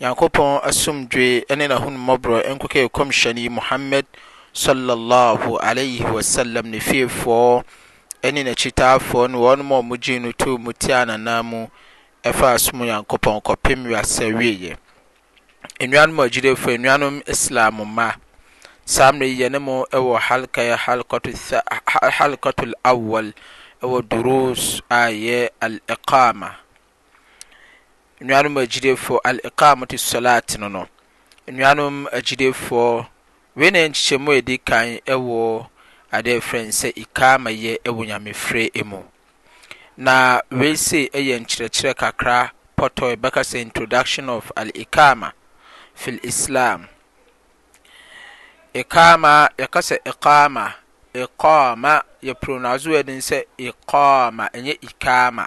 Nyankopɔn asomdwoe ne n'ahummɔborɔ nkɔka Ɛkɔmhyɛni Muhammad Sallallahu Alaihi Wasallam, ne fiefɔɔ ne n'akyitaafɔɔ ne wɔnom a wɔgyee no too mu tiaa n'anan mu faa som Nyankopɔn kɔpem wiaseawieɛ. Anuanom agyilefoɔ, anuanom Islam mma, saa mmerɛ yi yɛne mo wɔ halka yɛ halkatul awal wɔ Durus a ɛyɛ Al-Iqama. Anuanom agyidifoɔ, Al-Iqaamatu As-Salaat no no, anuanom agyidifoɔ, wei na ɛyɛ nkyekyɛmu a ɛdi kan wɔ adeɛ a yɛfrɛ no sɛ Iqaama yɛ wɔ nyamefrɛ mu. Na wei sei yɛ nkyerɛkyerɛ kakra pɔtɔ, yɛbɛka sɛ introduction of Al-Iqaama fil Islam. Iqaama, yɛka sɛ Iqaama, Iqaama, yɛ pronounce word no sɛ Iqaama, ɛnyɛ Iqaama.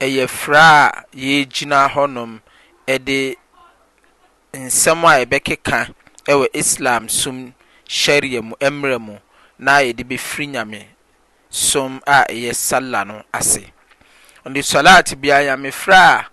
ɛyɛ fra a yɛregyina hɔnom de nsɛm a yɛbɛkeka wɔ Islam som Sharia mu mmara mu na yɛde bɛfiri Nyame som a ɛyɛ Sallah no ase. Ɔde Swalaat bia Nyamefrɛ a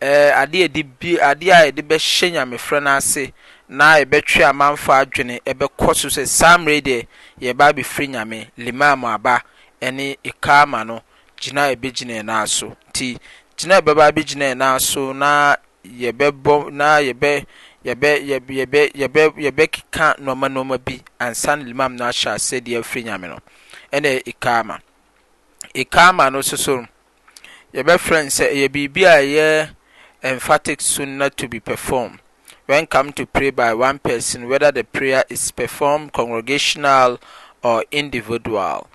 ɛɛ adeɛ a yɛde bi adeɛ a yɛde bɛhyɛ Nyamefrɛ no ase na yɛbɛtwe amanfoɔ adwene ɛbɛkɔ so sɛ saa mmerɛ yi deɛ yɛreba abɛfiri Nyame, Limam aba ɛne Iqaama no gyina a ɛbɛgyina yɛn nan so nti gyina a ɛbɛba abɛgyina yɛn nan so na yɛbɛbɔ na yɛbɛ yɛbɛ yɛbɛ yɛbɛ yɛbɛ yɛbɛkeka nneɛma nneɛma bi ansa na limam no ahyɛ aseɛ deɛ afiri nyame no ɛna ikaama ikaama no nso so yɛbɛfrɛ no sɛ ɛyɛ biribi a ɛyɛ emphatic sunna to be performed when come to pray by one person whether the prayer is performed congregational or individual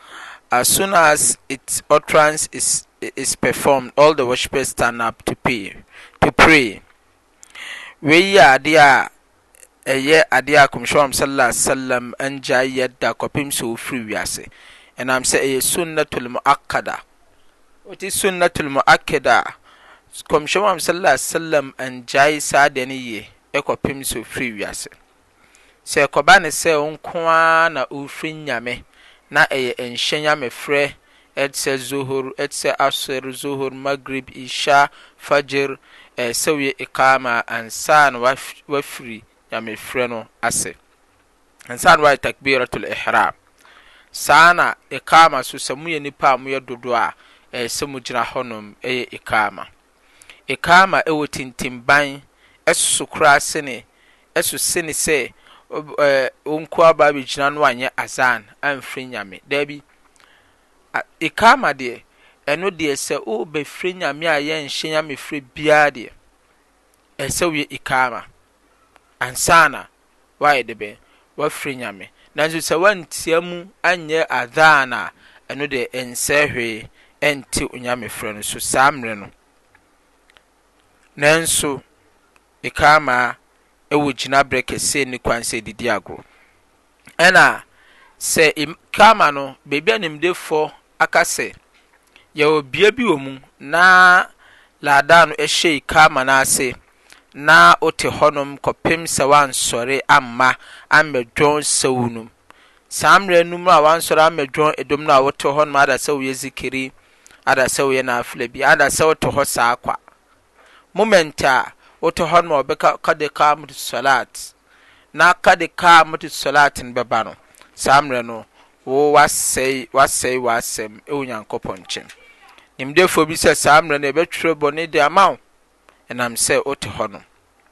as soon as it utterance is is performed all the worshippers stand up to pay to pray wei yɛ adeɛ a ɛyɛ adeɛ a kɔmhyɛn sallallahu alaihi wasallam angya yɛ da kɔpem sɛ ofiri wiase ɛnam sɛ ɛyɛ sunnatul muakkada Ɔte Sunnatul Mu'akkada a, Kɔmhyɛni Muhammad Sallallahu Alaihi Wasallam angyae saa adeɛ no yie kɔpem sɛ ɔfiri wiase. Sɛ ɛkɔba no sɛ wo nko ara na worefrɛ Nyame, na ɛyɛ nhyɛ Nyamefrɛ, te sɛ Zuhur, te sɛ Asr, Zuhur, Maghrib, Isha, Fajr, ɛyɛ sɛ woyɛ Iqaama ansa na woafiri Nyamefrɛ no ase. ansa na wayɛ takbiratul ihram. Saa ara na iqama so, sɛ moyɛ nnipa a moyɛ dodoɔ a, ɛyɛ sɛ mogyina hɔnom yɛ iqama. Iqama wɔ tintimban, ɛso so koraa sene, ɛso sene sɛ wo nkoa ba abɛgyina no anyɛ azaan, amfiri Nyame. Daabi. Iqama deɛ, ɛno deɛ sɛ worebɛfiri Nyame a yɛnhyɛ Nyame frɛ biara deɛ, ɛsɛ sɛ woyɛ iqama. ansaana w'ayɛ de bɛn? W'afiri Nyame. Nanso sɛ w'antia mu anyɛ adhaan a, ɛno deɛ ɛnsɛɛ hwee, ɛnte Onyame frɛ no so saa mmerɛ no. Nanso Iqaamah wɔ gyinaberɛ kɛseɛ nni kwan sɛ ɛde di agorɔ. Ɛna sɛ im Kaama no, baabi a nimdefɔ aka sɛ, yɛwɔ bea bi wɔ mu, na Laadaa no hyɛɛ Kaama no ase, na ote hɔnom kɔpem sɛ wansɔre amma ammɛdwɔn sɛw no. Saa mmerɛ no mu a wansɔre ammɛdwɔn edom no a wote hɔ nom, ada sɛ woyɛ zikiri, ada sɛ woyɛ naafila bi, ada sɛ wote hɔ saa kwa. moment a wotɔ hɔ no ma wɔbɛka kɔde kaamoto sɔlaat na kɔde kaamoto sɔlaat no bɛba no, saa mmerɛ no wo wasɛe wasɛe w'asɛm ɛwɔ Nyankopɔn nkyɛn. Nimdefoɔ bi sɛ saa mmerɛ no yɛbɛtwerɛ bɔne de ama wo ɛnam sɛ wote hɔ no.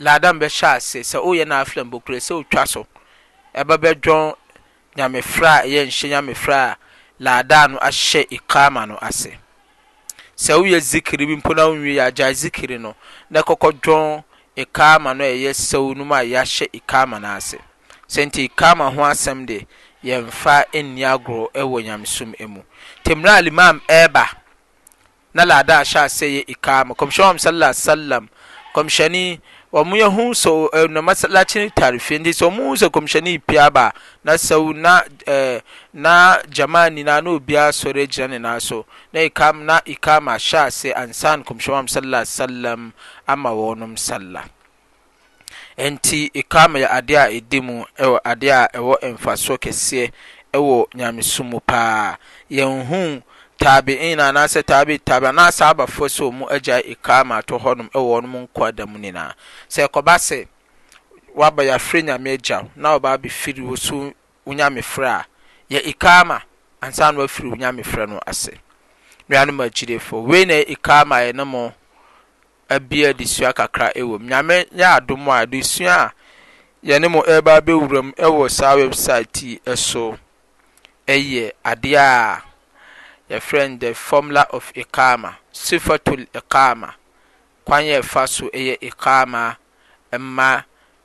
Ladan bɛhyɛ ase sɛ ɔreyɛ n'afla mbɔkura sɛ otwa so ba bɛdwon nyamefrɛ a ɛyɛ nhyɛ nyamefrɛ a Ladan no ahyɛ Iqama no ase. Sɛ woyɛ zikiri bi mpo na wonwiei a, agyae zikiri no na kɔkɔ dwon Iqama no a ɛyɛ sɛw no mu a yɛahyɛ Iqama no ase. Sɛ nti Iqama ho asɛm de yɛmfa nni agorɔ wɔ nyamesom mu. Nti mmerɛ a Al-Imam ɛreba, Na Lada ahyɛ aseɛ yɛ Iqama, Kɔmhyɛni Muhammad sallallahu alaihi wasallam, Kɔmhyɛni, wɔn yɛ hu sɛ o, eh, na masalaci ne tare fie, nti sɛ wɔn hu sɛ Kɔmhyɛni repie aba a, na sawu na, eh, na jamaa nyinaa na obiara sɔre agyina ne nan so, na Iqama, na Iqama ahyɛ aseɛ ansa na Kɔmhyɛni Muhammad sallallahu alaihi wasallam ama wɔnom sallah. Enti, Iqaama yɛ adeɛ a ɛdi mu wɔ adeɛ a ɛwɔ mfasoɔ kɛseɛ wɔ Nyamesom mu pa ara. Yɛnhuu Taabi'iina anaasɛ Taabi'i Taabi'i anaa Sahabafoɔ sɛ wɔn agyae Iqaama ato hɔnom wɔ wɔn nkwa nna mu nyinaa. Sɛ ɛkɔba sɛ woaba, yɛafrɛ Nyame agya wo na woaba abɛfiri wo so wo Nyamefrɛ a, yɛ Iqaama ansa na woafiri wo Nyamefrɛ no ase. Nnuanom agyidiefo, wei na ɛyɛ Iqaama a yɛne mo abie adesua kakra wɔ mu. Nyame yɛ adom a adesua a yɛne mo ɛreba abɛwura mu wɔ saa website yi so yɛ adeɛ a yɛfrɛ no the formula of Iqama, Sifatul Iqama, kwan yɛ ɛfa so yɛ Iqama ma